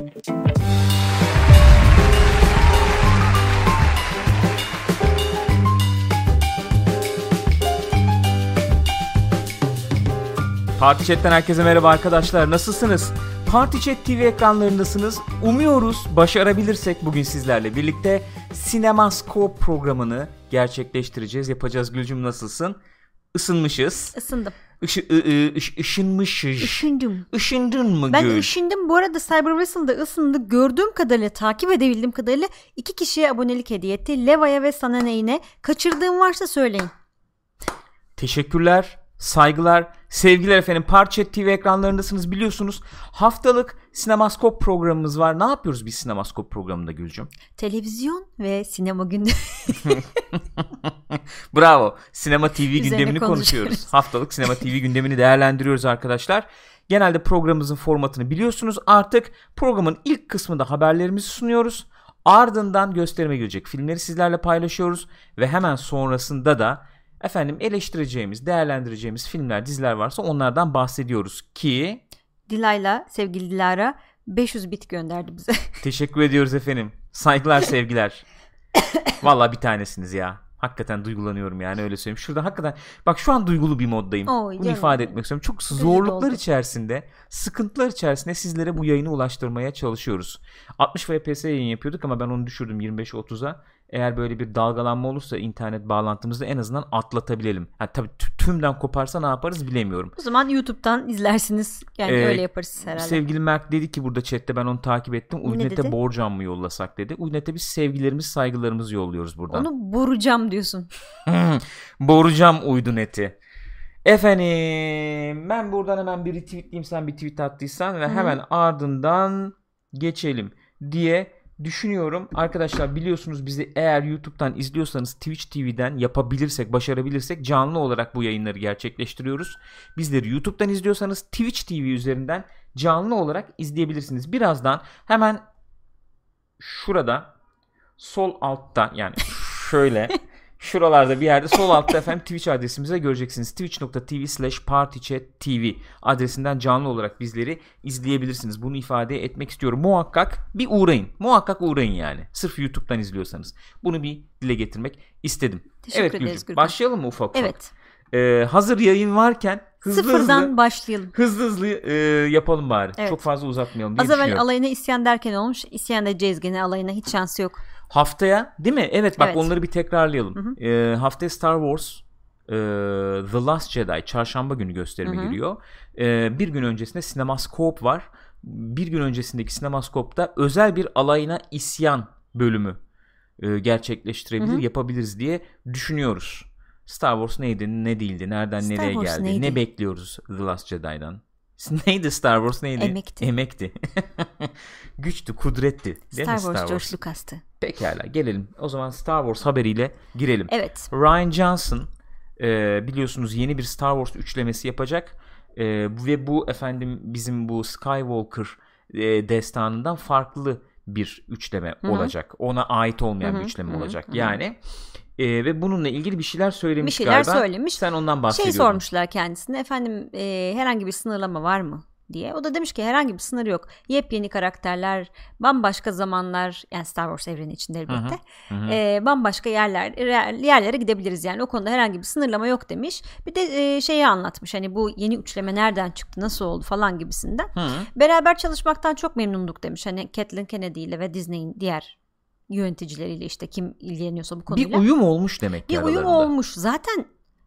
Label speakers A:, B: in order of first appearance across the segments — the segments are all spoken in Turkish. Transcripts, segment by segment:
A: Party Chat'ten herkese merhaba arkadaşlar. Nasılsınız? Party Chat TV ekranlarındasınız. Umuyoruz başarabilirsek bugün sizlerle birlikte Cinemascope programını gerçekleştireceğiz. Yapacağız Gülcüm nasılsın? Isınmışız.
B: Isındım.
A: Işı, ı, ış, ışınmışız.
B: Işındım.
A: Işındın mı
B: Ben
A: Gül?
B: üşündüm. Bu arada Cyber Whistle'da ısındı. Gördüğüm kadarıyla, takip edebildiğim kadarıyla iki kişiye abonelik hediye etti. Leva'ya ve sana neyine. Kaçırdığım varsa söyleyin.
A: Teşekkürler, saygılar, sevgiler efendim. Parçet TV ekranlarındasınız biliyorsunuz. Haftalık Sinemaskop programımız var. Ne yapıyoruz biz Sinemaskop programında Gülcüm?
B: Televizyon ve sinema günü.
A: Bravo. Sinema TV gündemini
B: konuşuyoruz.
A: konuşuyoruz. Haftalık Sinema TV gündemini değerlendiriyoruz arkadaşlar. Genelde programımızın formatını biliyorsunuz. Artık programın ilk kısmında haberlerimizi sunuyoruz. Ardından gösterime girecek filmleri sizlerle paylaşıyoruz ve hemen sonrasında da efendim eleştireceğimiz, değerlendireceğimiz filmler, diziler varsa onlardan bahsediyoruz ki
B: Dilayla, sevgili Dilara 500 bit gönderdi bize.
A: Teşekkür ediyoruz efendim. Saygılar, sevgiler. Vallahi bir tanesiniz ya. Hakikaten duygulanıyorum yani öyle söyleyeyim. Şurada hakikaten bak şu an duygulu bir moddayım.
B: Oy,
A: Bunu ifade etmek istiyorum. Çok zorluklar
B: doldu.
A: içerisinde, sıkıntılar içerisinde sizlere bu yayını ulaştırmaya çalışıyoruz. 60 FPS yayın yapıyorduk ama ben onu düşürdüm 25-30'a. Eğer böyle bir dalgalanma olursa internet bağlantımızda en azından atlatabilelim. Ha, tabii tü- tümden koparsa ne yaparız bilemiyorum.
B: o zaman YouTube'dan izlersiniz. Yani
A: Ee,
B: öyle yaparız herhalde.
A: Sevgili Mert dedi ki burada chatte ben onu takip ettim.
B: Ne
A: Uynet'e borcam mı yollasak dedi. Uynet'e biz sevgilerimiz saygılarımızı yolluyoruz buradan.
B: Onu borucam diyorsun.
A: Borcam uydu neti. Efendim ben buradan hemen bir retweetleyeyim sen bir tweet attıysan ve
B: hı.
A: hemen ardından geçelim diye düşünüyorum. Arkadaşlar biliyorsunuz bizi eğer YouTube'dan izliyorsanız Twitch TV'den yapabilirsek, başarabilirsek canlı olarak bu yayınları gerçekleştiriyoruz. Bizleri YouTube'dan izliyorsanız Twitch TV üzerinden canlı olarak izleyebilirsiniz. Birazdan hemen şurada sol altta yani şöyle şuralarda bir yerde sol altta efendim Twitch adresimize göreceksiniz. Twitch.tv slash partychat.tv adresinden canlı olarak bizleri izleyebilirsiniz. Bunu ifade etmek istiyorum. Muhakkak bir uğrayın. Muhakkak uğrayın yani. Sırf YouTube'dan izliyorsanız. Bunu bir dile getirmek istedim.
B: Teşekkür
A: evet
B: ederiz
A: Gülcüm,
B: Gürkan.
A: başlayalım mı ufak ufak?
B: Evet.
A: Ee, hazır yayın varken hızlı
B: Sıfırdan
A: hızlı
B: başlayalım.
A: hızlı hızlı e, yapalım bari.
B: Evet.
A: Çok fazla uzatmayalım diye
B: Az evvel alayına isyan derken olmuş. İsyan edeceğiz gene alayına hiç şansı yok.
A: Haftaya değil mi? Evet bak
B: Evet.
A: onları bir tekrarlayalım. Ee, haftaya Star Wars e, The Last Jedi çarşamba günü gösterime
B: Hı hı.
A: giriyor. Ee, bir gün öncesinde Cinemascope var. Bir gün öncesindeki Cinemascope'da özel bir alayına isyan bölümü e, gerçekleştirebilir,
B: Hı hı.
A: yapabiliriz diye düşünüyoruz. Star Wars neydi, ne değildi, nereden
B: Star
A: nereye
B: Wars
A: geldi,
B: neydi?
A: ne bekliyoruz The Last Jedi'dan? Neydi Star Wars neydi?
B: Emekti.
A: Emekti. Güçtü, kudretti. Değil
B: Star Wars,
A: Star
B: George
A: Wars?
B: Lucas'tı.
A: Pekala gelelim. O zaman Star Wars haberiyle girelim.
B: Evet.
A: Ryan Johnson e, biliyorsunuz yeni bir Star Wars üçlemesi yapacak. E, ve bu efendim bizim bu Skywalker e, destanından farklı bir üçleme
B: Hı hı.
A: olacak. Ona ait olmayan
B: Hı
A: bir üçleme
B: hı hı,
A: olacak.
B: hı hı.
A: Yani e, ve bununla ilgili bir şeyler söylemiş
B: Bir şeyler
A: galiba.
B: söylemiş.
A: Sen ondan
B: Şey
A: bahsediyordun.
B: sormuşlar kendisine efendim e, herhangi bir sınırlama var mı diye. O da demiş ki herhangi bir sınır yok. Yepyeni karakterler, bambaşka zamanlar yani Star Wars evreni içinde elbette.
A: Hı hı.
B: e, bambaşka yerler yerlere gidebiliriz yani o konuda herhangi bir sınırlama yok demiş. Bir de e, şeyi anlatmış hani bu yeni üçleme nereden çıktı nasıl oldu falan gibisinden.
A: Hı.
B: Beraber çalışmaktan çok memnunduk demiş. Hani Kathleen Kennedy ile ve Disney'in diğer yöneticileriyle işte kim ilgileniyorsa bu konuyla.
A: Bir uyum olmuş demek ki
B: Bir uyum
A: aralarında.
B: olmuş. Zaten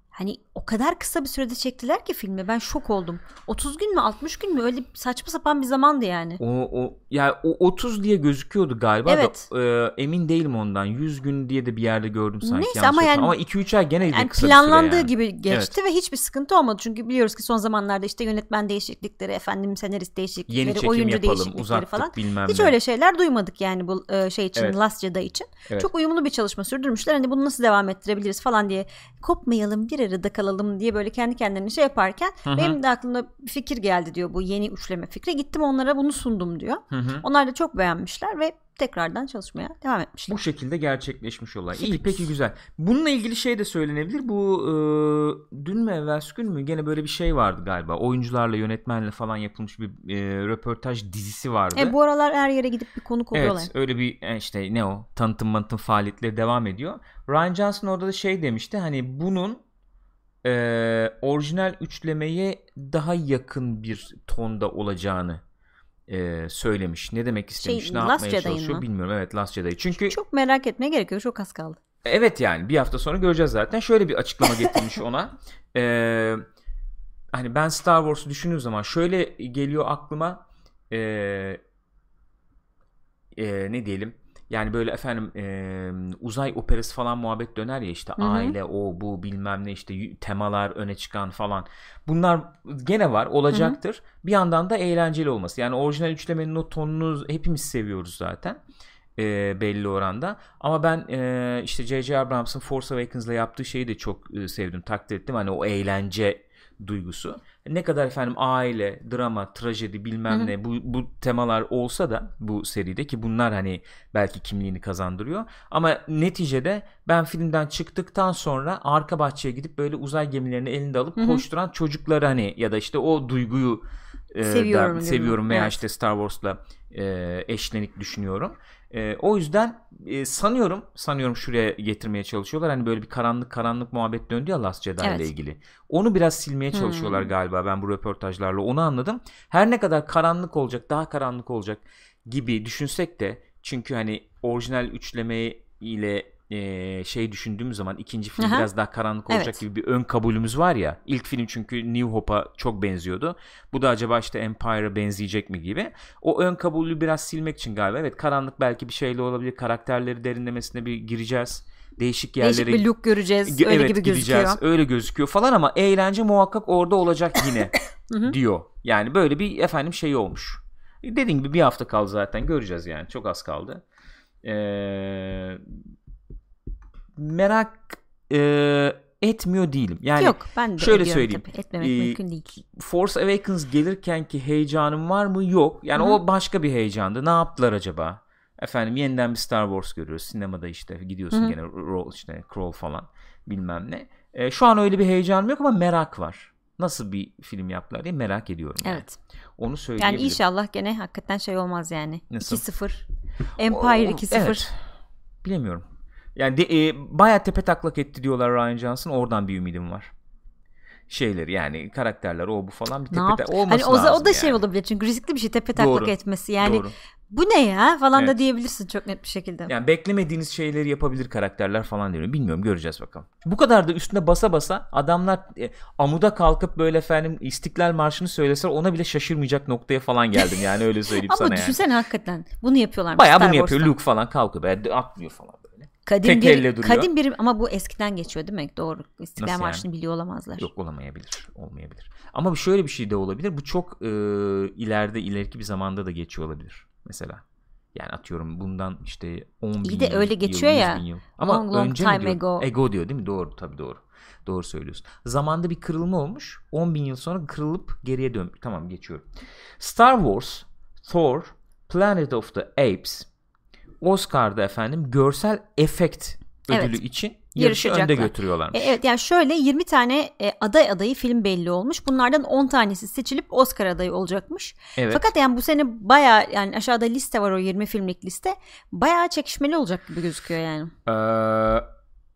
B: hani o kadar kısa bir sürede çektiler ki filmi. Ben şok oldum. 30 gün mü 60 gün mü öyle saçma sapan bir zamandı yani.
A: O, o yani o 30 diye gözüküyordu galiba
B: Evet.
A: da e, emin değilim ondan. 100 gün diye de bir yerde gördüm sanki.
B: Neyse
A: yanlış
B: ama yani-
A: ama 2-3 ay gene
B: Yani
A: kısa
B: planlandığı
A: yani.
B: gibi geçti ve hiçbir sıkıntı olmadı. Çünkü biliyoruz ki son zamanlarda işte yönetmen değişiklikleri, efendim senarist değişiklikleri,
A: Yeni çekim
B: oyuncu
A: yapalım,
B: değişiklikleri
A: uzattık
B: falan.
A: bilmem
B: Hiç
A: ne.
B: öyle şeyler duymadık yani bu e, şey için
A: Evet.
B: Last Jedi için.
A: Evet.
B: Çok uyumlu bir çalışma sürdürmüşler. Hani bunu nasıl devam ettirebiliriz falan diye kopmayalım bir arada kalalım diye böyle kendi kendilerine şey yaparken
A: hı.
B: benim de aklımda bir fikir geldi diyor bu yeni üçleme fikri. Gittim onlara bunu sundum diyor.
A: Hı hı.
B: Onlar da çok beğenmişler ve tekrardan çalışmaya devam etmişler.
A: Bu şekilde gerçekleşmiş olay. İyi peki güzel. Bununla ilgili şey de söylenebilir. Bu e, dün mü evvelsi gün mü gene böyle bir şey vardı galiba. Oyuncularla yönetmenle falan yapılmış bir e, röportaj dizisi vardı.
B: E, bu aralar her yere gidip bir konuk oluyorlar.
A: Evet öyle bir e, işte ne o tanıtım manıtım faaliyetleri devam ediyor. Ryan Johnson orada da şey demişti hani bunun e, orijinal üçlemeye daha yakın bir tonda olacağını e, söylemiş. Ne demek istemiş?
B: Şey,
A: ne
B: Last
A: yapmaya
B: Jedi'ın
A: çalışıyor
B: mı?
A: bilmiyorum. Evet Last Jedi. Çünkü
B: Çok merak etmeye gerek yok. Çok az kaldı.
A: evet yani bir hafta sonra göreceğiz zaten. Şöyle bir açıklama getirmiş ona. Ee, hani ben Star Wars'u düşündüğüm zaman şöyle geliyor aklıma ee, ee, ne diyelim yani böyle efendim ee, uzay operası falan muhabbet döner ya işte
B: Hı hı.
A: aile o bu bilmem ne işte temalar öne çıkan falan bunlar gene var olacaktır bir yandan da eğlenceli olması yani orijinal üçlemenin o tonunu hepimiz seviyoruz zaten e, belli oranda. Ama ben e, işte J.J. Abrams'ın Force Awakens'la yaptığı şeyi de çok e, sevdim, takdir ettim. Hani o eğlence duygusu. Ne kadar efendim aile, drama, trajedi bilmem
B: Hı hı.
A: ne bu, bu temalar olsa da bu seride ki bunlar hani belki kimliğini kazandırıyor. Ama neticede ben filmden çıktıktan sonra arka bahçeye gidip böyle uzay gemilerini elinde alıp
B: Hı hı.
A: koşturan çocukları hani ya da işte o duyguyu e,
B: Seviyorum
A: da seviyorum veya
B: Evet.
A: işte Star Wars'la e, eşlenik düşünüyorum. E, o yüzden e, sanıyorum sanıyorum şuraya getirmeye çalışıyorlar. Hani böyle bir karanlık karanlık muhabbet döndü ya Last Jedi
B: Evet.
A: ile ilgili. Onu biraz silmeye çalışıyorlar
B: Hmm.
A: galiba ben bu röportajlarla onu anladım. Her ne kadar karanlık olacak, daha karanlık olacak gibi düşünsek de çünkü hani orijinal üçleme ile e, şey düşündüğümüz zaman ikinci film
B: Aha.
A: biraz daha karanlık olacak
B: Evet.
A: gibi bir ön kabulümüz var ya. İlk film çünkü New Hope'a çok benziyordu. Bu da acaba işte Empire'a benzeyecek mi gibi. O ön kabulü biraz silmek için galiba. Evet karanlık belki bir şeyle olabilir. Karakterleri derinlemesine bir gireceğiz. Değişik yerlere
B: Değişik bir look göreceğiz. Öyle
A: evet,
B: gibi
A: gideceğiz.
B: gözüküyor.
A: Öyle gözüküyor falan ama eğlence muhakkak orada olacak yine diyor. Yani böyle bir efendim şey olmuş. Dediğim gibi bir hafta kaldı zaten göreceğiz yani çok az kaldı. Ee, merak e, etmiyor değilim. Yani
B: Yok ben de
A: şöyle söyleyeyim.
B: tabii. Etmemek
A: Ee,
B: mümkün değil.
A: Force Awakens gelirken ki heyecanım var mı? Yok. Yani
B: Hı hı.
A: o başka bir heyecandı. Ne yaptılar acaba? Efendim yeniden bir Star Wars görüyoruz. Sinemada işte gidiyorsun
B: Hı hı.
A: gene rol işte Crawl falan bilmem ne. Ee, şu an öyle bir heyecanım yok ama merak var. Nasıl bir film yaptılar diye merak ediyorum. Yani.
B: Evet.
A: Onu
B: Yani
A: söyleyebilirim.
B: inşallah gene hakikaten şey olmaz yani.
A: Nasıl?
B: 2-0. Empire
A: O-
B: 2-0.
A: Evet. Bilemiyorum. Yani de, e, bayağı tepe taklak etti diyorlar Ryan Johnson. Oradan bir ümidim var. Şeyleri yani karakterler o bu falan bir tepe
B: yaptı?
A: olması
B: Hani o, da-
A: lazım
B: o da şey
A: yani.
B: olabilir çünkü riskli bir şey tepe taklak
A: Doğru.
B: etmesi. Yani
A: Doğru.
B: bu ne ya falan da
A: Evet.
B: diyebilirsin çok net bir şekilde.
A: Yani beklemediğiniz şeyleri yapabilir karakterler falan diyorum. Bilmiyorum göreceğiz bakalım. Bu kadar da üstüne basa basa adamlar e, amuda kalkıp böyle efendim İstiklal Marşı'nı söyleseler ona bile şaşırmayacak noktaya falan geldim yani öyle söyleyeyim
B: Ama
A: sana yani.
B: düşünsene hakikaten bunu yapıyorlar.
A: Bayağı
B: Star
A: bunu yapıyor. Luke falan kalkıyor böyle atlıyor falan böyle.
B: Kadim
A: tek
B: bir,
A: elle duruyor.
B: kadim bir ama bu eskiden geçiyor değil mi? Doğru. İstiklal
A: Nasıl
B: Marşı'nı biliyor olamazlar.
A: Yok olamayabilir. Olmayabilir. Ama şöyle bir şey de olabilir. Bu çok e, ileride ileriki bir zamanda da geçiyor olabilir. Mesela. Yani atıyorum bundan işte 10 bin
B: İyi de
A: yıl,
B: öyle
A: yıl,
B: geçiyor
A: 100
B: ya.
A: bin yıl. Ama
B: Long, long
A: önce
B: time
A: diyor?
B: ago.
A: Ego diyor değil mi? Doğru tabii doğru. Doğru söylüyorsun. Zamanda bir kırılma olmuş. 10 bin yıl sonra kırılıp geriye dön. Tamam geçiyorum. Star Wars, Thor, Planet of the Apes, Oscar'da efendim görsel efekt ödülü
B: Evet.
A: için yarışı önde götürüyorlarmış.
B: E, evet yani şöyle 20 tane e, aday adayı film belli olmuş. Bunlardan 10 tanesi seçilip Oscar adayı olacakmış.
A: Evet.
B: Fakat yani bu sene baya yani aşağıda liste var o 20 filmlik liste. Baya çekişmeli olacak gibi gözüküyor yani.
A: Ee,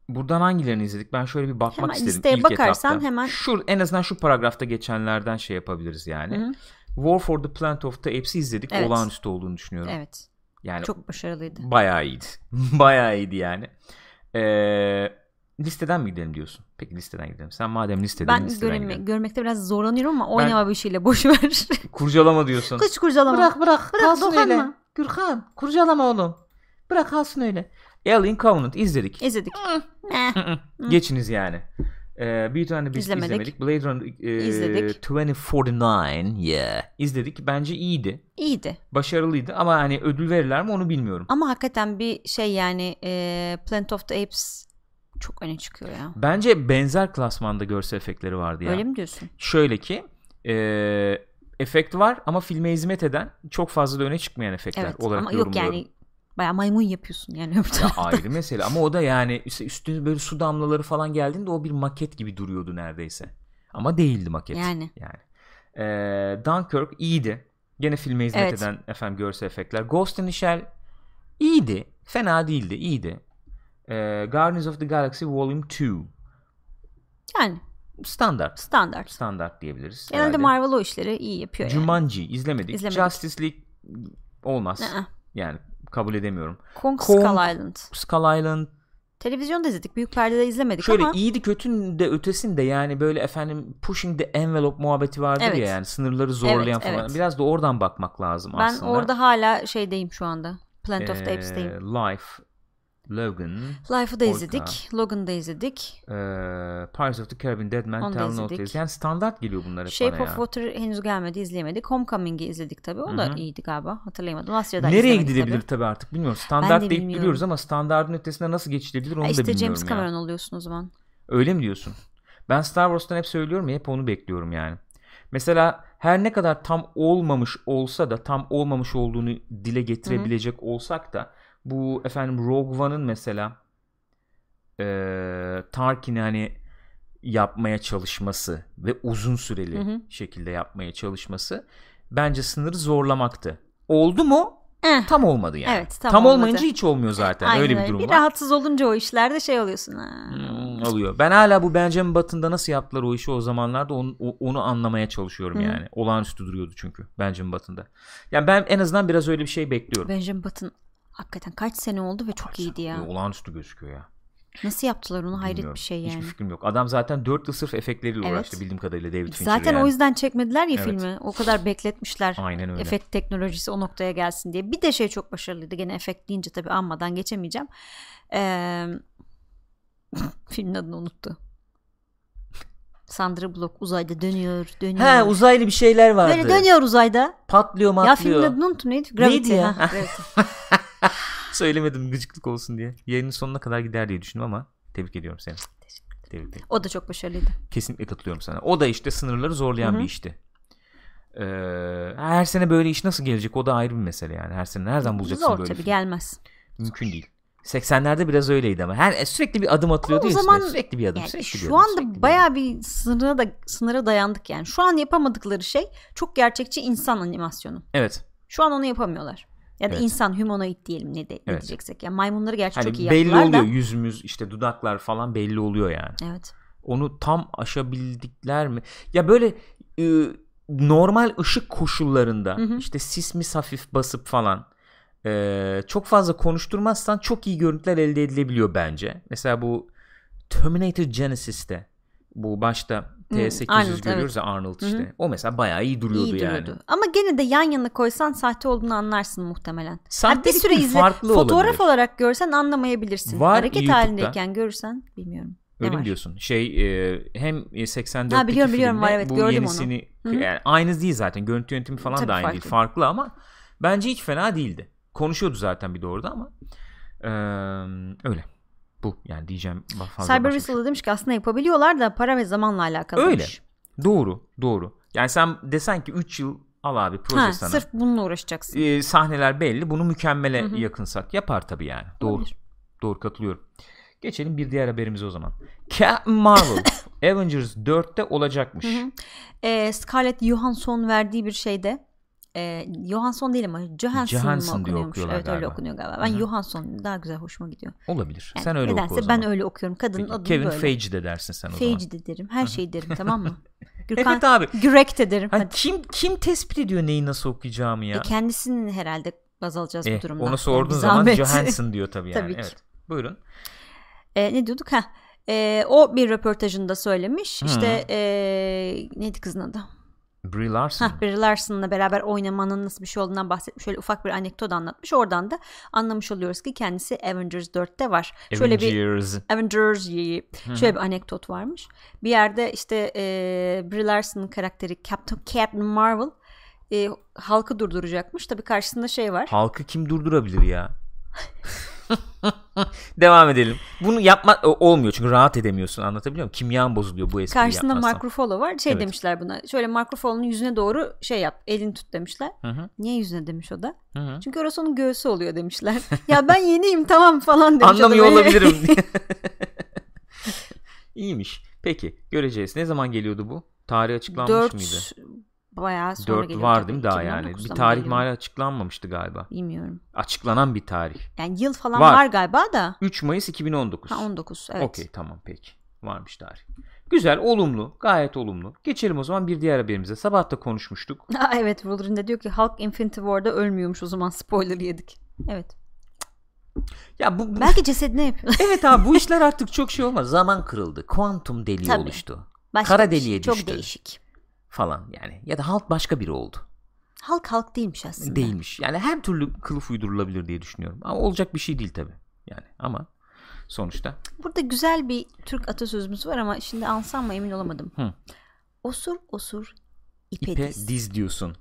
A: buradan hangilerini izledik? Ben şöyle bir bakmak
B: Hemen
A: istedim.
B: listeye
A: ilk
B: bakarsan
A: etapta.
B: hemen-
A: Şu, en azından şu paragrafta geçenlerden şey yapabiliriz yani.
B: Hı hı.
A: War for the Planet of the Apes'i izledik.
B: Evet.
A: Olağanüstü olduğunu düşünüyorum.
B: Evet.
A: Yani
B: Çok başarılıydı.
A: bayağı iyiydi. bayağı iyiydi yani. Ee, listeden mi gidelim diyorsun? Peki listeden gidelim. Sen madem listeden
B: Ben
A: listeden
B: görünme,
A: gidelim.
B: görmekte biraz zorlanıyorum ama oynama bir şeyle boş ver.
A: Kurcalama diyorsun.
B: Kıç kurcalama.
A: Bırak bırak.
B: Bırak,
A: kalsın
B: dokunma.
A: öyle. Gürkan kurcalama oğlum. Bırak kalsın öyle. Alien Covenant izledik.
B: İzledik.
A: Geçiniz yani. Ee, Beauty and the Beast
B: İzlemedik.
A: izlemedik. Blade Runner e,
B: İzledik.
A: 2049 yeah. izledik. Bence iyiydi.
B: iyiydi.
A: Başarılıydı ama hani ödül verirler mi onu bilmiyorum.
B: Ama hakikaten bir şey yani e, Planet of the Apes çok öne çıkıyor ya.
A: Bence benzer klasmanda görsel efektleri vardı ya.
B: Öyle mi diyorsun?
A: Şöyle ki e, efekt var ama filme hizmet eden çok fazla da öne çıkmayan efektler
B: Evet
A: olarak
B: ama yok
A: yorumluyorum.
B: yani Baya maymun yapıyorsun yani öbür
A: Ya
B: tarafta.
A: ayrı mesele ama o da yani işte üstüne böyle su damlaları falan geldiğinde o bir maket gibi duruyordu neredeyse. Ama değildi maket.
B: Yani.
A: Yani. Ee, Dunkirk iyiydi. Gene filme hizmet
B: Evet.
A: eden efendim görsel efektler. Ghost in the Shell iyiydi. Fena değildi. iyiydi. Ee, Guardians of the Galaxy Volume 2
B: Yani
A: standart.
B: standart.
A: Standart diyebiliriz.
B: Genelde
A: herhalde.
B: Marvel o işleri iyi yapıyor yani.
A: Jumanji izlemedik.
B: İzlemedik.
A: Justice League olmaz.
B: Aa.
A: Yani kabul edemiyorum.
B: Kong,
A: Kong-
B: Skull Island.
A: Skull Island
B: Televizyonda izledik. Büyük perdede izlemedik
A: Şöyle
B: ama
A: iyiydi kötünün de ötesinde yani böyle efendim pushing the envelope muhabbeti vardır
B: Evet.
A: ya yani sınırları zorlayan
B: Evet,
A: falan.
B: evet.
A: Biraz da oradan bakmak lazım
B: ben
A: aslında.
B: orada hala şeydeyim şu anda. Planet of the
A: Ee,
B: Apes'teyim.
A: Life, Logan,
B: Life'ı da
A: Orka.
B: izledik. Logan'ı da izledik.
A: ee, Pirates of the Caribbean, Dead Man
B: da
A: Tell No. Tales. Yani standart geliyor bunlar hep
B: Shape
A: bana
B: of
A: ya.
B: Water henüz gelmedi izleyemedik. Homecoming'i izledik tabii. O
A: Hı
B: da iyiydi galiba. Hatırlayamadım. Asya'da
A: Nereye
B: izlemedik
A: gidilebilir
B: tabii.
A: tabii artık bilmiyorum. Standart
B: de
A: deyip
B: bilmiyorum.
A: biliyoruz ama standardın ötesine nasıl geçilebilir onu
B: Ha
A: da
B: işte
A: bilmiyorum
B: James
A: ya.
B: Cameron oluyorsun o zaman.
A: Öyle mi diyorsun? Ben Star Wars'tan hep söylüyorum ya hep onu bekliyorum yani. Mesela her ne kadar tam olmamış olsa da tam olmamış olduğunu dile getirebilecek olsak da bu efendim Rogue One'ın mesela eee Tarkin'i hani yapmaya çalışması ve uzun süreli
B: Hı hı.
A: şekilde yapmaya çalışması bence sınırı zorlamaktı. Oldu mu?
B: Eh,
A: Tam olmadı yani.
B: Evet, tam
A: tam
B: olmadı.
A: olmayınca hiç olmuyor zaten.
B: aynen
A: öyle bir durum
B: Bir
A: var.
B: rahatsız olunca o işlerde şey oluyorsun. Ha.
A: Hmm, oluyor. Ben hala bu Benjamin Button'da nasıl yaptılar o işi o zamanlarda onu, onu anlamaya çalışıyorum
B: Hı.
A: yani. Olağanüstü duruyordu çünkü Benjamin Button'da. Yani ben en azından biraz öyle bir şey bekliyorum.
B: Benjamin Button hakikaten kaç sene oldu ve çok iyiydi ya.
A: Olağanüstü gözüküyor ya.
B: Nasıl yaptılar onu hayret
A: Bilmiyorum.
B: bir şey yani.
A: Hiçbir fikrim yok. Adam zaten 4 yıl sırf efektleriyle
B: Evet.
A: uğraştı bildiğim kadarıyla David Fincher
B: Zaten
A: yani.
B: o yüzden çekmediler ya
A: Evet.
B: filmi. O kadar bekletmişler.
A: Aynen öyle.
B: Efekt teknolojisi o noktaya gelsin diye. Bir de şey çok başarılıydı. Gene efekt deyince tabii anmadan geçemeyeceğim. Ee, filmin adını unuttu. Sandra Bullock uzayda dönüyor, dönüyor.
A: He uzaylı bir şeyler vardı.
B: Böyle dönüyor uzayda.
A: Patlıyor
B: Ya
A: matlıyor.
B: filmin adını unuttum neydi? Gravity.
A: ya?
B: ha, Gravity.
A: Söylemedim gıcıklık olsun diye. Yayının sonuna kadar gider diye düşündüm ama tebrik ediyorum seni. Tebrik ederim.
B: O da çok başarılıydı.
A: Kesinlikle katılıyorum sana. O da işte sınırları zorlayan
B: Hı hı.
A: bir işti. Ee, her sene böyle iş nasıl gelecek o da ayrı bir mesele yani. Her sene nereden bulacaksın
B: Zor
A: böyle
B: tabii
A: film?
B: gelmez.
A: Mümkün değil. 80'lerde biraz öyleydi ama. Her sürekli bir adım atılıyordu
B: Ama o
A: ya üstüne.
B: zaman
A: Sürekli bir adım.
B: Yani
A: sürekli bir
B: şu
A: adım, sürekli
B: anda
A: bir
B: bayağı bir sınıra da sınıra dayandık yani. Şu an yapamadıkları şey çok gerçekçi insan animasyonu.
A: Evet.
B: Şu an onu yapamıyorlar. Ya da
A: Evet.
B: insan humanoid diyelim ne, de, ne
A: Evet.
B: diyeceksek. Ya maymunları gerçi
A: Hani
B: çok iyi
A: belli
B: yaptılar
A: oluyor.
B: da.
A: Yüzümüz işte dudaklar falan belli oluyor yani.
B: Evet.
A: Onu tam aşabildikler mi? Ya böyle e, normal ışık koşullarında
B: Hı hı.
A: işte sis mis hafif basıp falan e, çok fazla konuşturmazsan çok iyi görüntüler elde edilebiliyor bence. Mesela bu Terminator Genesis'te bu başta T800
B: Arnold,
A: görüyoruz ya Arnold işte. O mesela bayağı iyi duruyordu
B: İyi
A: yani.
B: duruyordu. Ama gene de yan yana koysan sahte olduğunu anlarsın muhtemelen. Ha, bir
A: Sahtelik
B: süre izle.
A: farklı
B: Fotoğraf
A: olabilir.
B: olarak görsen anlamayabilirsin.
A: Var
B: Hareket
A: YouTube'da.
B: halindeyken görürsen bilmiyorum.
A: Öyle mi diyorsun? Şey e, hem 84'teki
B: Ha, biliyorum, biliyorum, var, evet,
A: bu
B: gördüm
A: yenisini
B: onu. Hı hı.
A: yani aynı değil zaten. Görüntü yönetimi falan
B: Tabii
A: da aynı değil.
B: farklı.
A: Farklı ama bence hiç fena değildi. Konuşuyordu zaten bir de orada ama e, öyle. Bu yani diyeceğim fazla
B: Cyber
A: bir şey
B: Whistle'da demiş ki aslında yapabiliyorlar da para ve zamanla alakalı.
A: Öyle. Doğru, doğru. Yani sen desen ki 3 yıl al abi proje
B: Ha,
A: sana.
B: sırf bununla uğraşacaksın.
A: E, sahneler belli. Bunu mükemmele
B: Hı hı.
A: yakınsak yapar tabii yani. Doğru.
B: Olabilir.
A: Doğru katılıyorum. Geçelim bir diğer haberimize o zaman. Captain Marvel Avengers 4'te olacakmış.
B: Hı hı. Ee, Scarlett Johansson verdiği bir şeyde e, Johansson değil ama Johansson,
A: Johansson diye okuyorlar
B: Evet öyle
A: galiba.
B: okunuyor galiba. Ben
A: Hı hı.
B: Johansson daha güzel hoşuma gidiyor.
A: Olabilir.
B: Yani
A: Sen öyle
B: nedense
A: oku o zaman.
B: ben öyle okuyorum. Kadının
A: Peki,
B: adını
A: Kevin
B: böyle.
A: Feige de dersin sen o zaman.
B: Feige de derim. Her şeyi derim tamam mı? Gürkan
A: Evet abi.
B: Gürek de derim.
A: Ha,
B: Hadi.
A: kim kim tespit ediyor neyi nasıl okuyacağımı ya?
B: E, kendisini herhalde baz alacağız
A: Eh,
B: bu durumda.
A: onu
B: Yani
A: sorduğun zaman. Johansson diyor tabii yani.
B: Tabii ki.
A: Evet. Buyurun.
B: E, ne diyorduk? Ha. E, o bir röportajında söylemiş.
A: Hı.
B: İşte e, neydi kızın adı?
A: Brie Larson.
B: Hah, Brie Larson'la beraber oynamanın nasıl bir şey olduğundan bahsetmiş. Şöyle ufak bir anekdot anlatmış. Oradan da anlamış oluyoruz ki kendisi Avengers 4'te var. Şöyle bir
A: Avengers.
B: Avengers şöyle bir anekdot varmış. Bir yerde işte e, Brie Larson'ın karakteri Captain, Captain Marvel e, halkı durduracakmış. Tabii karşısında şey var.
A: Halkı kim durdurabilir ya? Devam edelim. Bunu yapma olmuyor çünkü rahat edemiyorsun. Anlatabiliyor muyum? Kimyan bozuluyor bu espriyi
B: Karşısında
A: yapmazsan.
B: Mark Ruffalo var. Şey
A: Evet.
B: demişler buna. Şöyle Mark Ruffalo'nun yüzüne doğru şey yap. Elini tut demişler.
A: Hı hı,
B: Niye yüzüne demiş o da?
A: hı hı.
B: Çünkü orası onun göğsü oluyor demişler. ya ben yeniyim tamam falan demiş.
A: Anlamıyor
B: adam.
A: olabilirim. İyiymiş. Peki göreceğiz. Ne zaman geliyordu bu? Tarih açıklanmış
B: Dört
A: mıydı?
B: Bayağı sonra
A: 4
B: geliyor.
A: var değil mi daha yani?
B: 2019'da
A: Bir tarih
B: geliyor?
A: mali açıklanmamıştı galiba.
B: Bilmiyorum.
A: Açıklanan bir tarih.
B: Yani yıl falan
A: Var.
B: var, galiba da.
A: 3 Mayıs 2019.
B: Ha 19 evet.
A: Okey tamam peki. Varmış tarih. Güzel, olumlu, gayet olumlu. Geçelim o zaman bir diğer haberimize. Sabah da konuşmuştuk.
B: Ha, evet Wolverine de diyor ki Hulk Infinity War'da ölmüyormuş o zaman spoiler yedik. Evet.
A: Ya bu, bu-
B: Belki cesedine yapıyor.
A: evet abi bu işler artık çok şey olmaz. Zaman kırıldı. Kuantum deliği
B: Tabii.
A: oluştu
B: Başka
A: Kara
B: bir şey.
A: deliğe
B: Çok
A: düştü.
B: değişik.
A: Falan yani. Ya da halk başka biri oldu.
B: Hulk Hulk değilmiş aslında.
A: Değilmiş. Yani her türlü kılıf uydurulabilir diye düşünüyorum. Ama olacak bir şey değil tabii. Yani ama sonuçta
B: Burada güzel bir Türk atasözümüz var ama şimdi ansam mı emin olamadım.
A: Hı.
B: Osur osur ipe,
A: ipe
B: diz.
A: diz diyorsun.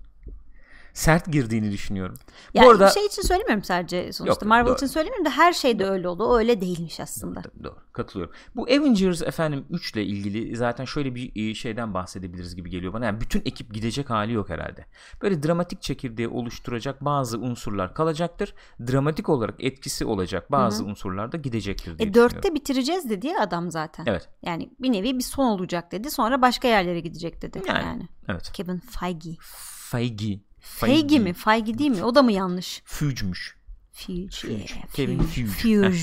A: Sert girdiğini düşünüyorum.
B: Yani
A: Bu arada
B: şey için söylemiyorum sadece sonuçta.
A: Yok,
B: Marvel
A: doğru.
B: için söylemiyorum da her şey de öyle oldu. O öyle değilmiş aslında.
A: Tabii, doğru katılıyorum. Bu Avengers efendim 3 ile ilgili zaten şöyle bir e, şeyden bahsedebiliriz gibi geliyor bana. Yani bütün ekip gidecek hali yok herhalde. Böyle dramatik çekirdeği oluşturacak bazı unsurlar kalacaktır. Dramatik olarak etkisi olacak bazı unsurlar da gidecektir diye
B: E
A: düşünüyorum.
B: dörtte bitireceğiz dedi ya adam zaten.
A: Evet.
B: Yani bir nevi bir son olacak dedi. Sonra başka yerlere gidecek dedi.
A: Yani.
B: Yani.
A: Evet.
B: Kevin Feige.
A: Feige.
B: Feige mi? Feige değil mi? O da mı yanlış?
A: Fügmüş.
B: Fuge.
A: Fuge. Kevin
B: Fuge.
A: Fuge.
B: Fuge.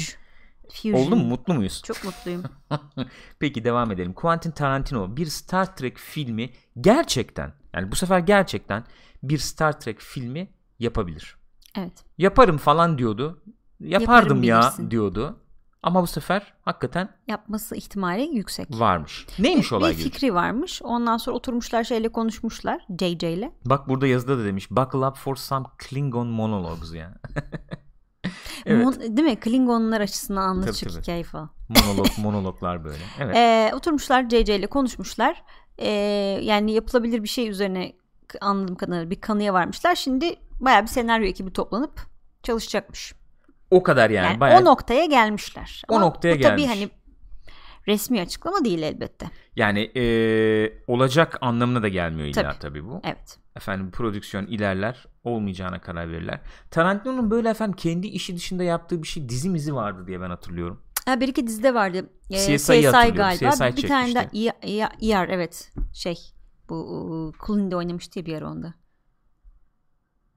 B: Fusion.
A: Oldu mu? Mutlu muyuz?
B: Çok mutluyum.
A: Peki devam edelim. Quentin Tarantino bir Star Trek filmi gerçekten yani bu sefer gerçekten bir Star Trek filmi yapabilir.
B: Evet.
A: Yaparım falan diyordu. Yapardım
B: Yaparım
A: ya
B: bilirsin.
A: diyordu. Ama bu sefer hakikaten
B: Yapması ihtimali yüksek.
A: varmış. Neymiş
B: bir
A: olay gibi?
B: fikri varmış. Ondan sonra oturmuşlar şeyle konuşmuşlar. JJ ile.
A: Bak burada yazıda da demiş. Buckle up for some Klingon monologues ya. evet.
B: Mon- değil mi? Klingonlar açısından anlatacak
A: Tabii,
B: hikaye falan.
A: Monolog, monologlar böyle. Evet.
B: Ee, oturmuşlar JJ ile konuşmuşlar. Ee, yani yapılabilir bir şey üzerine anladığım kadarıyla bir kanıya varmışlar. Şimdi baya bir senaryo ekibi toplanıp çalışacakmış.
A: O kadar yani.
B: Yani
A: bayağı,
B: o noktaya gelmişler.
A: O
B: Ama
A: noktaya
B: bu tabii
A: gelmiş.
B: hani resmi açıklama değil elbette.
A: yani eee, olacak anlamına da gelmiyor illa
B: Tabii.
A: tabii bu.
B: Evet.
A: efendim prodüksiyon ilerler olmayacağına karar verirler. Tarantino'nun böyle efendim kendi işi dışında yaptığı bir şey dizi mizi vardı diye ben hatırlıyorum.
B: Ha, bir iki dizide vardı. Ee, CSI,
A: hatırlıyorum.
B: galiba.
A: CSI
B: bir tane İ- ER evet. Şey bu Clooney'de oynamıştı ya bir ara onda.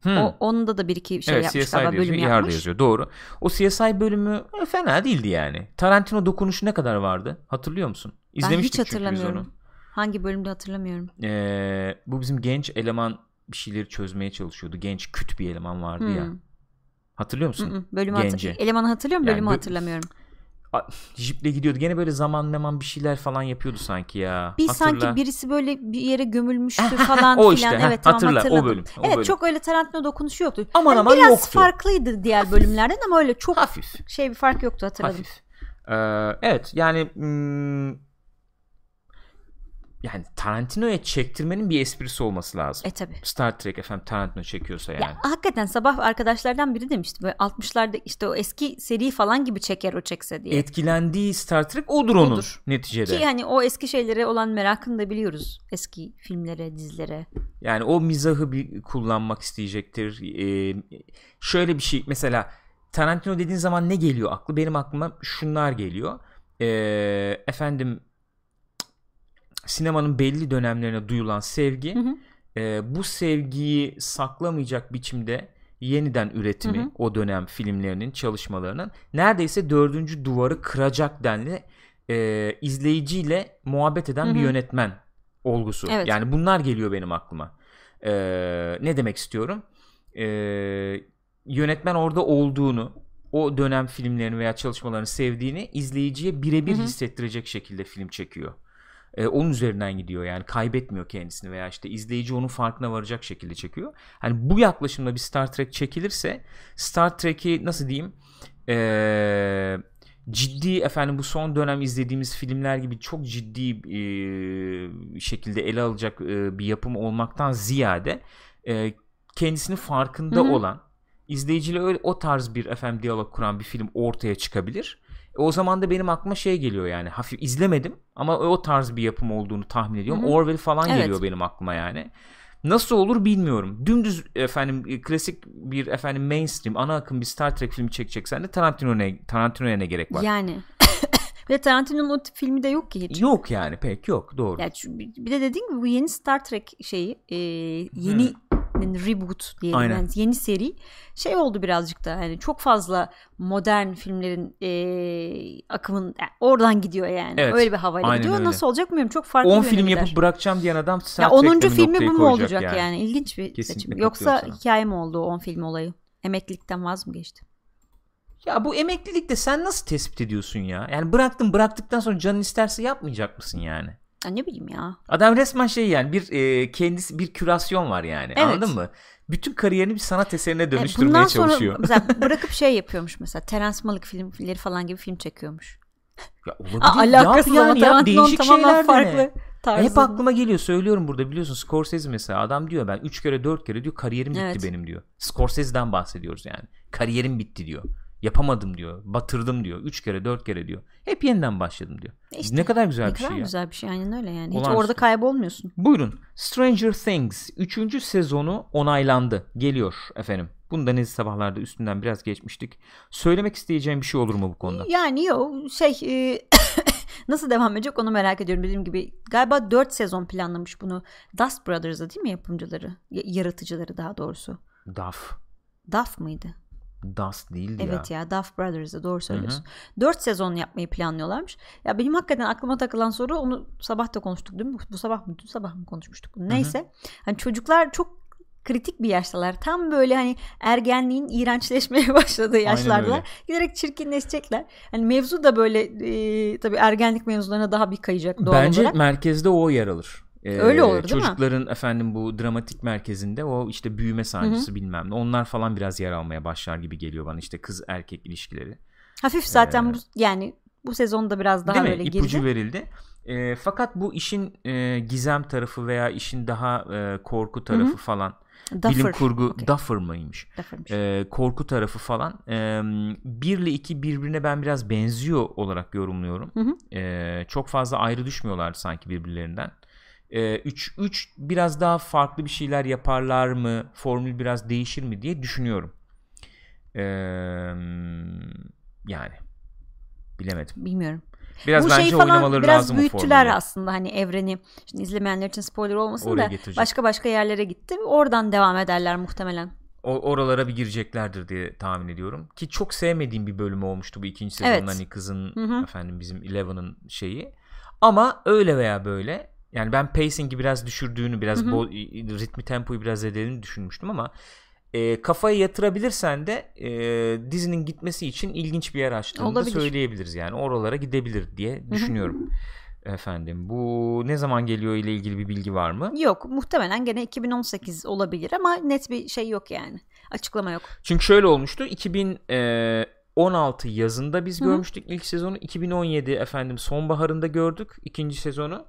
A: Hmm.
B: O, onda da bir iki şey
A: evet
B: yapmış
A: CSI
B: galiba bölüm
A: de
B: yapmış.
A: yazıyor. Doğru. O CSI bölümü e, fena değildi yani. Tarantino dokunuşu ne kadar vardı? Hatırlıyor musun?
B: Ben hiç
A: İzlemiştik çünkü biz
B: hatırlamıyorum.
A: onu.
B: Hangi bölümde hatırlamıyorum.
A: Ee, bu bizim genç eleman bir şeyleri çözmeye çalışıyordu. Genç küt bir eleman vardı ya.
B: Hmm.
A: Hatırlıyor musun?
B: Hı, Bölümü hatır-
A: Gence.
B: elemanı hatırlıyorum,
A: Yani
B: bölümü
A: bö-
B: hatırlamıyorum.
A: Jiple gidiyordu. Gene böyle zaman meman bir şeyler falan yapıyordu sanki ya.
B: Bir
A: Hatırla.
B: sanki birisi böyle bir yere gömülmüştü falan
A: O
B: filan.
A: işte, ha,
B: evet tamam
A: hatırla, o
B: hatırladım.
A: bölüm, o
B: evet
A: bölüm.
B: çok öyle Tarantino dokunuşu yoktu.
A: Aman
B: Yani
A: aman
B: biraz
A: yoktu.
B: farklıydı diğer bölümlerden ama öyle çok
A: Hafif.
B: şey bir fark yoktu hatırladım.
A: Hafif. Ee, evet yani hmm, yani Tarantino'ya çektirmenin bir esprisi olması lazım.
B: E tabi.
A: Star Trek efendim Tarantino çekiyorsa yani.
B: Ya hakikaten sabah arkadaşlardan biri demişti böyle 60'larda işte o eski seri falan gibi çeker o çekse diye.
A: Etkilendiği Star Trek odur onun
B: Odur.
A: neticede.
B: Ki hani o eski şeylere olan merakını da biliyoruz. Eski filmlere, dizilere.
A: Yani o mizahı bir kullanmak isteyecektir. Ee, şöyle bir şey mesela Tarantino dediğin zaman ne geliyor aklı? Benim aklıma şunlar geliyor. Ee, efendim sinemanın belli dönemlerine duyulan sevgi
B: Hı hı.
A: e, bu sevgiyi saklamayacak biçimde yeniden üretimi
B: Hı hı.
A: o dönem filmlerinin çalışmalarının neredeyse dördüncü duvarı kıracak denli e, izleyiciyle muhabbet eden
B: Hı
A: bir
B: hı.
A: yönetmen olgusu.
B: Evet.
A: Yani bunlar geliyor benim aklıma. E, ne demek istiyorum? E, yönetmen orada olduğunu o dönem filmlerini veya çalışmalarını sevdiğini izleyiciye birebir hissettirecek şekilde film çekiyor. E, onun üzerinden gidiyor yani kaybetmiyor kendisini veya işte izleyici onun farkına varacak şekilde çekiyor. Hani bu yaklaşımla bir Star Trek çekilirse Star Trek'i nasıl diyeyim e, ciddi efendim bu son dönem izlediğimiz filmler gibi çok ciddi e, şekilde ele alacak e, bir yapım olmaktan ziyade e, kendisinin farkında
B: Hı hı.
A: olan izleyiciyle öyle o tarz bir efendim diyalog kuran bir film ortaya çıkabilir. E, o zaman da benim aklıma şey geliyor yani hafif izlemedim ama o tarz bir yapım olduğunu tahmin ediyorum.
B: Hı hı.
A: Orwell falan
B: Evet.
A: geliyor benim aklıma yani. Nasıl olur bilmiyorum. Dümdüz efendim e, klasik bir efendim mainstream ana akım bir Star Trek filmi çekeceksen de Tarantino'ya Tarantino'ya ne gerek var?
B: Yani. de Tarantino'nun o tip filmi de yok ki hiç.
A: Yok yani pek yok doğru.
B: Ya bir de dediğim gibi bu yeni Star Trek şeyi e, yeni yani reboot diyelim
A: Aynen.
B: yani yeni seri şey oldu birazcık da yani çok fazla modern filmlerin e, akımın yani oradan gidiyor yani
A: Evet,
B: öyle bir havayla
A: aynen
B: gidiyor
A: öyle.
B: nasıl olacak bilmiyorum çok farklı
A: 10
B: bir yöne
A: film
B: gider.
A: yapıp bırakacağım diyen adam Star
B: ya
A: Trek'te
B: 10.
A: bir
B: filmi bu mu olacak yani. ilginç bir
A: Kesinlikle
B: seçim yoksa
A: sana.
B: hikaye mi oldu o 10 film olayı emeklilikten vaz mı geçti
A: Ya bu emeklilikte sen nasıl tespit ediyorsun ya? Yani bıraktın bıraktıktan sonra canın isterse yapmayacak mısın yani?
B: Ya ne bileyim ya
A: Adam resmen şey yani bir e, kendisi bir kürasyon var yani.
B: Evet.
A: Anladın mı? Bütün kariyerini bir sanat eserine
B: E,
A: dönüştürmeye
B: bundan sonra
A: çalışıyor.
B: mesela bırakıp şey yapıyormuş mesela Terence Malick filmleri falan gibi film çekiyormuş
A: Ya olabilir.
B: Aa, alakasız
A: yap
B: ama
A: yani, yap. Değişik şeyler
B: farklı tarzı.
A: Hep aklıma geliyor söylüyorum burada biliyorsun Scorsese mesela adam diyor ben 3 kere 4 kere diyor kariyerim bitti
B: Evet.
A: benim diyor. Scorsese'den bahsediyoruz yani. Kariyerim bitti diyor. Yapamadım diyor. Batırdım diyor. 3 kere 4 kere diyor. Hep yeniden başladım diyor.
B: E işte,
A: ne kadar güzel
B: ne
A: bir
B: kadar
A: şey ya.
B: güzel bir şey aynen öyle yani. Hiç
A: Olağanüstü.
B: orada kaybolmuyorsun.
A: Buyurun. Stranger Things 3. sezonu onaylandı. Geliyor efendim. Bunu da ne sabahlarda üstünden biraz geçmiştik. Söylemek isteyeceğim bir şey olur mu bu konuda?
B: Yani yok şey e, nasıl devam edecek onu merak ediyorum. Dediğim gibi galiba 4 sezon planlamış bunu. Dust Brothers'a değil mi yapımcıları? Y- yaratıcıları daha doğrusu.
A: Duff.
B: Duff mıydı?
A: Dust değildi ya.
B: Evet ya Duff Brothers'a doğru söylüyorsun. 4 sezon yapmayı planlıyorlarmış. Ya benim hakikaten aklıma takılan soru onu sabah da konuştuk değil mi? Bu, sabah mı? Dün sabah mı konuşmuştuk? Neyse. Hani çocuklar çok kritik bir yaştalar. Tam böyle hani ergenliğin iğrençleşmeye başladığı yaşlardalar. Giderek çirkinleşecekler. Hani mevzu da böyle e, tabii ergenlik mevzularına daha bir kayacak doğal
A: Bence
B: olarak.
A: merkezde o yer alır. Ee,
B: Öyle olur, değil mi?
A: Çocukların efendim bu dramatik merkezinde o işte büyüme sancısı bilmem ne. Onlar falan biraz yer almaya başlar gibi geliyor bana. işte kız erkek ilişkileri.
B: Hafif zaten bu yani bu sezonda biraz daha
A: mi?
B: böyle
A: İpucu
B: geride.
A: verildi. Ee, fakat bu işin e, gizem tarafı veya işin daha e, korku tarafı falan.
B: Duffer.
A: Bilim kurgu
B: Okey.
A: Duffer mıymış?
B: Duffer'mış.
A: Ee, korku tarafı falan. Ee, bir ile iki birbirine ben biraz benziyor olarak yorumluyorum.
B: Hı hı.
A: Ee, çok fazla ayrı düşmüyorlar sanki birbirlerinden. 3 3 biraz daha farklı bir şeyler yaparlar mı? Formül biraz değişir mi diye düşünüyorum. Ee, yani bilemedim.
B: Bilmiyorum.
A: Biraz
B: bu
A: bence
B: şeyi falan
A: oynamaları
B: biraz
A: lazım
B: büyüttüler
A: formülü.
B: aslında hani evreni. Şimdi izlemeyenler için spoiler olmasın
A: Oraya
B: da
A: getirecek.
B: başka başka yerlere gitti. Oradan devam ederler muhtemelen.
A: O, oralara bir gireceklerdir diye tahmin ediyorum. Ki çok sevmediğim bir bölümü olmuştu bu ikinci sezonun
B: Evet.
A: hani kızın
B: Hı hı.
A: efendim bizim Eleven'ın şeyi. Ama öyle veya böyle yani ben pacing'i biraz düşürdüğünü, biraz
B: Hı hı.
A: bo- ritmi tempoyu biraz zedelediğini düşünmüştüm ama e, kafayı yatırabilirsen de e, dizinin gitmesi için ilginç bir yer açtığını da
B: Olabilir.
A: söyleyebiliriz yani. Oralara gidebilir diye düşünüyorum. Efendim bu ne zaman geliyor ile ilgili bir bilgi var mı?
B: Yok muhtemelen gene 2018 olabilir ama net bir şey yok yani. Açıklama yok.
A: Çünkü şöyle olmuştu. 2016 yazında biz
B: Hı hı.
A: görmüştük ilk sezonu. 2017 efendim sonbaharında gördük ikinci sezonu.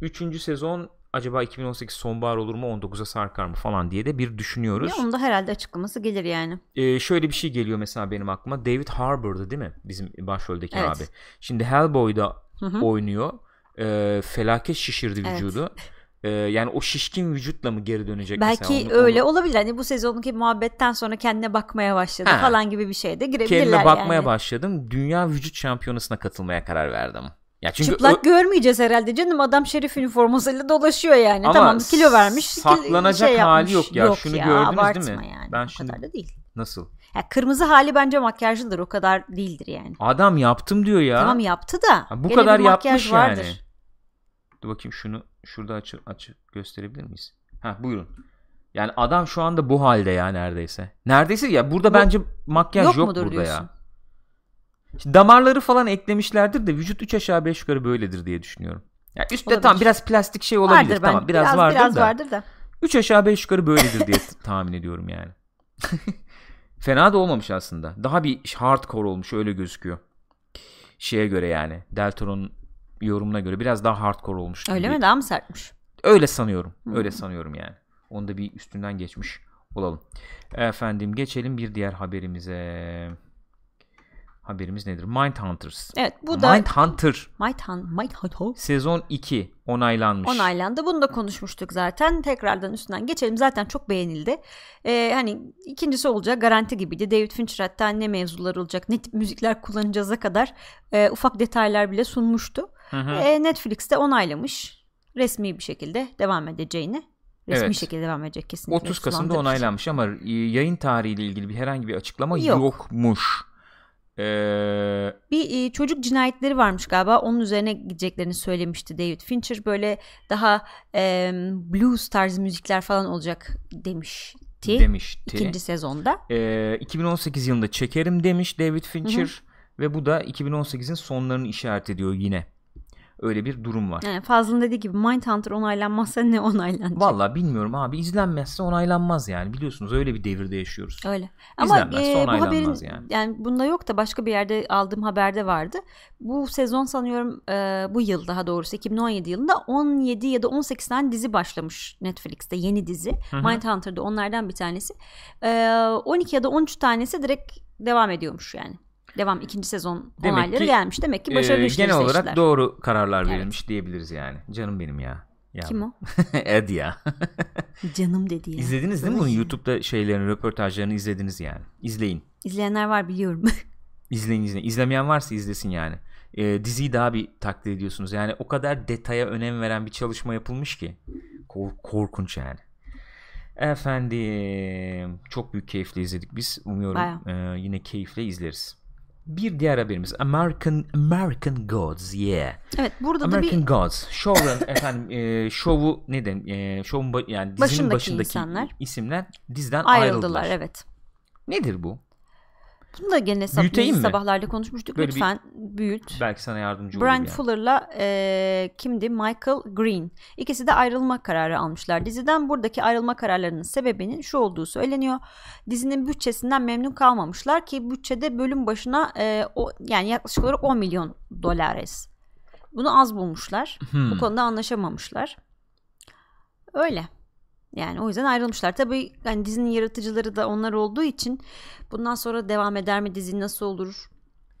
A: Üçüncü sezon acaba 2018 sonbahar olur mu 19'a sarkar mı falan diye de bir düşünüyoruz.
B: Ya onun da herhalde açıklaması gelir yani.
A: Ee, şöyle bir şey geliyor mesela benim aklıma. David Harbour'dı değil mi? Bizim başroldeki
B: Evet.
A: abi. Şimdi Hellboy'da
B: Hı hı.
A: oynuyor. Ee, felaket şişirdi
B: Evet.
A: vücudu. Ee, yani o şişkin vücutla mı geri dönecek
B: Belki
A: mesela? Onu-
B: öyle
A: onu-
B: olabilir. Hani bu sezonki muhabbetten sonra kendine bakmaya başladı
A: Ha.
B: falan gibi bir şey de girebilirler
A: Kendime bakmaya
B: yani.
A: başladım. Dünya vücut şampiyonasına katılmaya karar verdim. Ya çünkü
B: Çıplak
A: ö-
B: görmeyeceğiz herhalde canım. Adam şerif üniformasıyla dolaşıyor yani.
A: Ama
B: tamam kilo vermiş.
A: saklanacak
B: şey
A: hali
B: yapmış.
A: yok ya. Şunu gördünüz değil mi?
B: Yani.
A: Ben
B: o
A: şimdi-
B: kadar da değil.
A: nasıl?
B: Ya kırmızı hali bence makyajlıdır. O kadar değildir yani.
A: Adam yaptım diyor ya.
B: Tamam yaptı da.
A: Ha, bu kadar yapmış
B: vardır.
A: yani. Dur bakayım şunu şurada açı açı gösterebilir miyiz? Ha buyurun. Yani adam şu anda bu halde ya neredeyse. Neredeyse ya burada
B: Bu-
A: bence makyaj
B: yok
A: yok,
B: mudur
A: burada
B: diyorsun?
A: ya. Şimdi damarları falan eklemişlerdir de vücut 3 aşağı 5 yukarı böyledir diye düşünüyorum. Ya üstte
B: Olabilir.
A: tam biraz plastik şey olabilir
B: Vardır
A: tamam
B: bence.
A: biraz,
B: biraz
A: vardır
B: biraz
A: da.
B: vardır da.
A: 3 aşağı 5 yukarı böyledir diye tahmin ediyorum yani. Fena da olmamış aslında. Daha bir hardcore olmuş öyle gözüküyor. Şeye göre yani. Deltoron'un yorumuna göre biraz daha hardcore olmuş.
B: Öyle
A: gibi.
B: mi? Daha mı sertmiş?
A: Öyle sanıyorum.
B: Hmm.
A: Öyle sanıyorum yani. Onu da bir üstünden geçmiş olalım. Efendim geçelim bir diğer haberimize. Haberimiz nedir? Mindhunters.
B: Evet bu da
A: Mindhunter
B: Mindhunt, Mindhunt
A: sezon 2 onaylanmış.
B: onaylandı. Bunu da konuşmuştuk zaten. Tekrardan üstünden geçelim. Zaten çok beğenildi. Ee, hani ikincisi olacak garanti gibiydi. David Fincher hatta ne mevzular olacak, ne tip müzikler kullanacağıza kadar e, ufak detaylar bile sunmuştu.
A: Hı hı.
B: E, Netflix de onaylamış. Resmi bir şekilde devam edeceğini. Resmi
A: Evet.
B: şekilde devam edecek kesinlikle.
A: 30 Kasım'da onaylanmış ama e, yayın tarihiyle ilgili bir herhangi bir açıklama
B: Yok.
A: yokmuş. Ee,
B: Bir e, çocuk cinayetleri varmış galiba. Onun üzerine gideceklerini söylemişti David Fincher. Böyle daha e, blues tarzı müzikler falan olacak demişti.
A: demişti.
B: İkinci sezonda.
A: Ee, 2018 yılında çekerim demiş David Fincher ve bu da 2018'in sonlarını işaret ediyor yine. Öyle bir durum var.
B: Yani Fazlı'nın dediği gibi Mindhunter onaylanmazsa ne onaylanacak?
A: Vallahi bilmiyorum abi izlenmezse onaylanmaz yani biliyorsunuz öyle bir devirde yaşıyoruz.
B: Öyle. Ama e, bu haberin
A: yani.
B: yani. bunda yok da başka bir yerde aldığım haberde vardı. Bu sezon sanıyorum e, bu yıl daha doğrusu 2017 yılında 17 ya da 18 tane dizi başlamış Netflix'te yeni dizi. Mindhunter'da onlardan bir tanesi. E, 12 ya da 13 tanesi direkt devam ediyormuş yani. Devam ikinci sezon
A: Demek
B: onayları
A: ki,
B: gelmiş. Demek ki başarılı
A: Ee,
B: işleri
A: genel olarak
B: seçtiler.
A: doğru kararlar
B: Evet.
A: verilmiş diyebiliriz yani. Canım benim ya. ya.
B: Kim o?
A: Ed ya.
B: Canım dedi ya.
A: İzlediniz değil mi bunu? YouTube'da şeylerin röportajlarını izlediniz yani. İzleyin.
B: İzleyenler var biliyorum.
A: İzleyin izleyin. İzlemeyen varsa izlesin yani. Ee, diziyi daha bir takdir ediyorsunuz. Yani o kadar detaya önem veren bir çalışma yapılmış ki. Kor- korkunç yani. Efendim çok büyük keyifle izledik biz. Umuyorum e, yine keyifle izleriz. Bir diğer haberimiz American American Gods yeah.
B: evet burada da
A: American
B: bir
A: Gods. Show'un efendim e, şovu neden e, şovun yani dizinin
B: Başındaki
A: başındaki
B: insanlar.
A: isimler diziden
B: ayrıldılar.
A: ayrıldılar.
B: Evet.
A: Nedir bu?
B: Bunu da gene
A: Büyüteyim mi?
B: sabahlarda konuşmuştuk.
A: Böyle bir-
B: Lütfen büyüt.
A: Belki sana yardımcı olur
B: Brian
A: yani.
B: Fuller'la e, kimdi? Michael Green. İkisi de ayrılma kararı almışlar diziden. Buradaki ayrılma kararlarının sebebinin şu olduğu söyleniyor. Dizinin bütçesinden memnun kalmamışlar ki bütçede bölüm başına e, o, yani yaklaşık olarak 10 milyon dolares. Bunu az bulmuşlar.
A: Hmm.
B: Bu konuda anlaşamamışlar. Öyle. Yani o yüzden ayrılmışlar. Tabii hani dizinin yaratıcıları da onlar olduğu için bundan sonra devam eder mi dizi nasıl olur?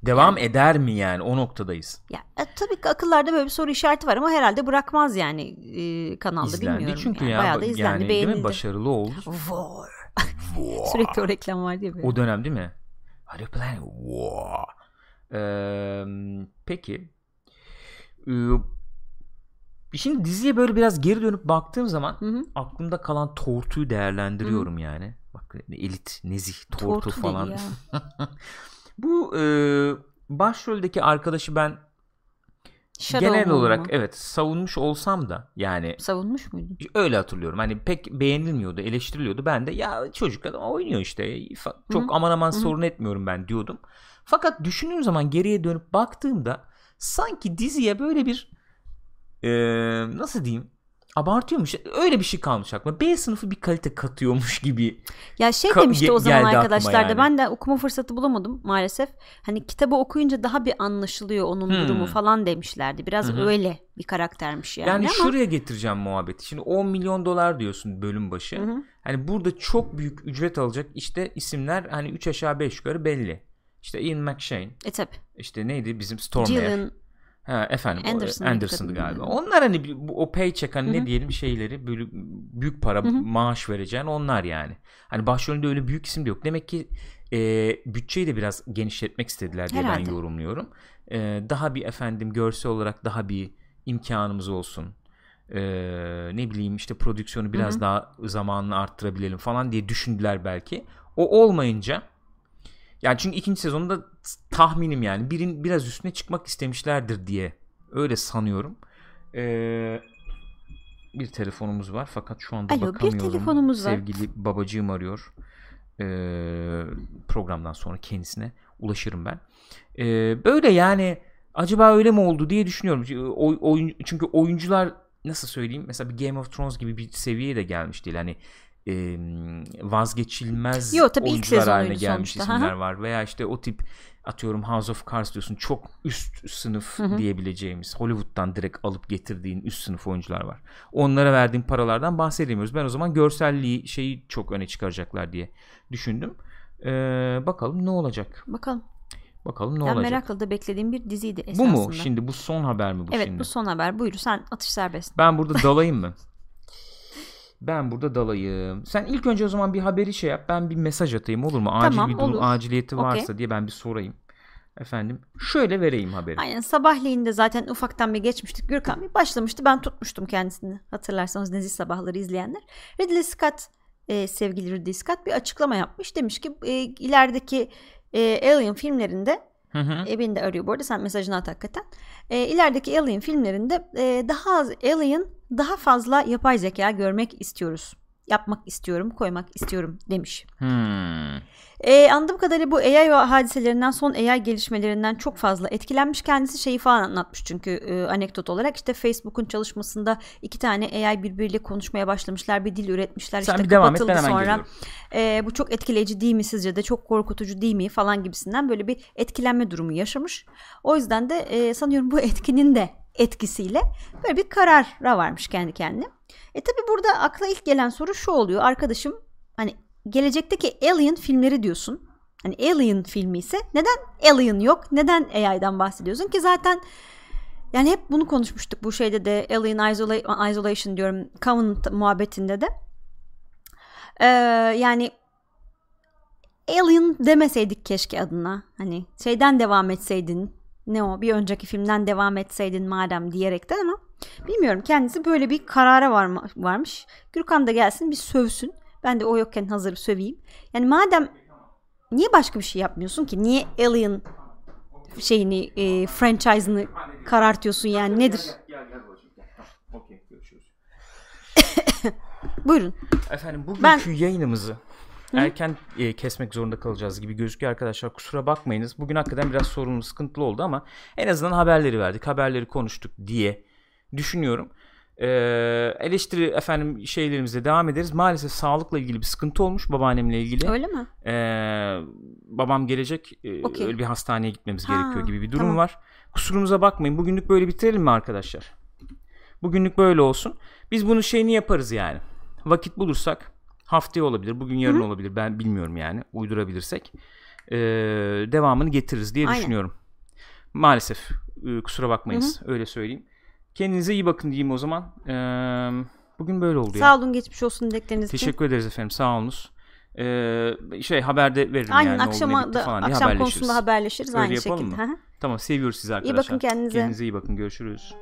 A: Devam eder mi yani o noktadayız.
B: Ya e, tabii ki akıllarda böyle bir soru işareti var ama herhalde bırakmaz yani e, kanalda
A: İzlendi
B: bilmiyorum.
A: çünkü
B: yani.
A: ya
B: Bayağı da izlendi,
A: yani değil mi
B: beğenildi.
A: başarılı oldu.
B: War. Sürekli o reklam var diye böyle.
A: O dönem değil mi? Are you playing war? Ee, peki. Ee, şimdi diziye böyle biraz geri dönüp baktığım zaman
B: Hı hı.
A: aklımda kalan tortuyu değerlendiriyorum yani. Bak elit, nezih, tortu,
B: Tortu
A: falan. Bu e, başroldeki arkadaşı ben
B: Shadow
A: genel olarak
B: mu?
A: evet savunmuş olsam da yani
B: savunmuş muydun?
A: öyle hatırlıyorum. Hani pek beğenilmiyordu, eleştiriliyordu. Ben de ya çocuk adam oynuyor işte. Çok
B: Hı.
A: aman aman
B: Hı hı.
A: sorun etmiyorum ben diyordum. Fakat düşündüğüm zaman geriye dönüp baktığımda sanki diziye böyle bir e, nasıl diyeyim abartıyormuş. Öyle bir şey kalmış aklıma. B sınıfı bir kalite katıyormuş gibi.
B: Ya şey
A: Ka-
B: demişti o zaman arkadaşlar da
A: yani.
B: ben de okuma fırsatı bulamadım maalesef. Hani kitabı okuyunca daha bir anlaşılıyor onun
A: Hmm.
B: durumu falan demişlerdi. Biraz
A: Hı hı.
B: öyle bir karaktermiş yani,
A: Yani,
B: ama.
A: şuraya getireceğim muhabbeti. Şimdi 10 milyon dolar diyorsun bölüm başı.
B: Hı hı.
A: Hani burada çok büyük ücret alacak işte isimler hani 3 aşağı 5 yukarı belli. İşte Ian McShane,
B: E tabi.
A: işte neydi bizim Stormare.
B: Gillian
A: Ha, efendim
B: Anderson
A: Anderson'dı galiba.
B: kadın?
A: Onlar hani o paycheck hani
B: Hı hı.
A: ne diyelim şeyleri böyle büyük para
B: Hı hı.
A: maaş vereceğin onlar yani. Hani başrolünde öyle büyük isim de yok. Demek ki e, bütçeyi de biraz genişletmek istediler diye
B: Herhalde.
A: ben yorumluyorum. E, daha bir efendim görsel olarak daha bir imkanımız olsun. E, ne bileyim işte prodüksiyonu biraz
B: Hı hı.
A: daha zamanını arttırabilelim falan diye düşündüler belki. O olmayınca yani çünkü ikinci sezonda tahminim yani birin biraz üstüne çıkmak istemişlerdir diye öyle sanıyorum. Ee, bir telefonumuz var fakat şu anda
B: Alo, bir
A: bakamıyorum.
B: telefonumuz var.
A: Sevgili babacığım arıyor. Ee, programdan sonra kendisine ulaşırım ben. Ee, böyle yani acaba öyle mi oldu diye düşünüyorum. O, oyun, çünkü oyuncular nasıl söyleyeyim mesela bir Game of Thrones gibi bir seviyeye de gelmiş değil. Hani e, vazgeçilmez
B: Yo, tabii ilk
A: oyuncular haline
B: sezonuydu
A: gelmiş
B: sonuçta.
A: isimler var veya işte o tip atıyorum House of Cards diyorsun çok üst sınıf diyebileceğimiz Hollywood'dan direkt alıp getirdiğin üst sınıf oyuncular var. Onlara verdiğin paralardan bahsedemiyoruz. Ben o zaman görselliği şeyi çok öne çıkaracaklar diye düşündüm. Ee, bakalım ne olacak?
B: Bakalım.
A: Bakalım ne
B: ben
A: olacak?
B: merakla da beklediğim bir diziydi
A: Bu
B: esasında.
A: mu? Şimdi bu son haber mi bu
B: evet
A: şimdi?
B: bu son haber. Buyur sen atış serbest.
A: Ben burada dalayım mı? Ben burada dalayım. Sen ilk önce o zaman bir haberi şey yap. Ben bir mesaj atayım olur mu? Acil
B: Tamam,
A: bir durum
B: olur.
A: aciliyeti varsa diye ben bir sorayım. Efendim şöyle vereyim haberi.
B: Aynen sabahleyin de zaten ufaktan bir geçmiştik. Gürkan bir başlamıştı. Ben tutmuştum kendisini. Hatırlarsanız Nezih Sabahları izleyenler. Ridley Scott e, sevgili Ridley Scott bir açıklama yapmış. Demiş ki e, ilerideki e, Alien filmlerinde
A: Hı hı.
B: beni de arıyor bu arada sen mesajını at hakikaten. E, ilerideki Alien filmlerinde e, daha az Alien daha fazla yapay zeka görmek istiyoruz. Yapmak istiyorum, koymak istiyorum demiş.
A: Hmm.
B: E, anladığım kadarıyla bu AI hadiselerinden son AI gelişmelerinden çok fazla etkilenmiş. Kendisi şeyi falan anlatmış çünkü e, anekdot olarak işte Facebook'un çalışmasında iki tane AI birbiriyle konuşmaya başlamışlar. Bir dil üretmişler.
A: Sen
B: işte
A: bir devam et
B: kapatıldı
A: ben hemen
B: sonra. E, bu çok etkileyici değil mi sizce de çok korkutucu değil mi falan gibisinden böyle bir etkilenme durumu yaşamış. O yüzden de e, sanıyorum bu etkinin de etkisiyle böyle bir karara varmış kendi kendine. E tabi burada akla ilk gelen soru şu oluyor. Arkadaşım hani gelecekteki Alien filmleri diyorsun. Hani Alien filmi ise neden Alien yok? Neden AI'dan bahsediyorsun ki zaten yani hep bunu konuşmuştuk bu şeyde de Alien Isola- Isolation diyorum Covenant muhabbetinde de. Ee, yani Alien demeseydik keşke adına. Hani şeyden devam etseydin. Ne o? Bir önceki filmden devam etseydin madem diyerekten ama bilmiyorum kendisi böyle bir karara varma, varmış. Gürkan da gelsin bir sövsün. Ben de o yokken hazır söveyim. Yani madem niye başka bir şey yapmıyorsun ki? Niye Alien şeyini e, franchise'ını karartıyorsun yani nedir? Buyurun.
A: Efendim bugünkü
B: Ben-
A: yayınımızı erken e, kesmek zorunda kalacağız gibi gözüküyor arkadaşlar. Kusura bakmayınız. Bugün hakikaten biraz sorunlu, sıkıntılı oldu ama en azından haberleri verdik, haberleri konuştuk diye düşünüyorum. Ee, eleştiri efendim şeylerimize devam ederiz. Maalesef sağlıkla ilgili bir sıkıntı olmuş babaannemle ilgili.
B: Öyle mi?
A: Ee, babam gelecek. e,
B: Okey.
A: Öyle bir hastaneye gitmemiz
B: Ha,
A: gerekiyor gibi bir durum
B: tamam.
A: var. Kusurumuza bakmayın. Bugünlük böyle bitirelim mi arkadaşlar? Bugünlük böyle olsun. Biz bunun şeyini yaparız yani. Vakit bulursak haftaya olabilir, bugün yarın olabilir. Ben bilmiyorum yani. Uydurabilirsek ee, devamını getiririz diye
B: Aynen.
A: düşünüyorum. Maalesef e, kusura bakmayınız. Öyle söyleyeyim. Kendinize iyi bakın diyeyim o zaman. Ee, bugün böyle oldu ya.
B: Sağ olun geçmiş olsun dilekleriniz için.
A: Teşekkür ederiz efendim. Sağ olunuz. Ee, şey haberde veririm
B: Aynen
A: yani oldu,
B: akşama
A: bitti
B: da
A: falan
B: akşam
A: haberleşiriz.
B: konusunda haberleşiriz
A: Öyle
B: aynı şekilde.
A: mı? Tamam seviyoruz sizi arkadaşlar.
B: bakın kendinize.
A: Kendinize iyi bakın. Görüşürüz.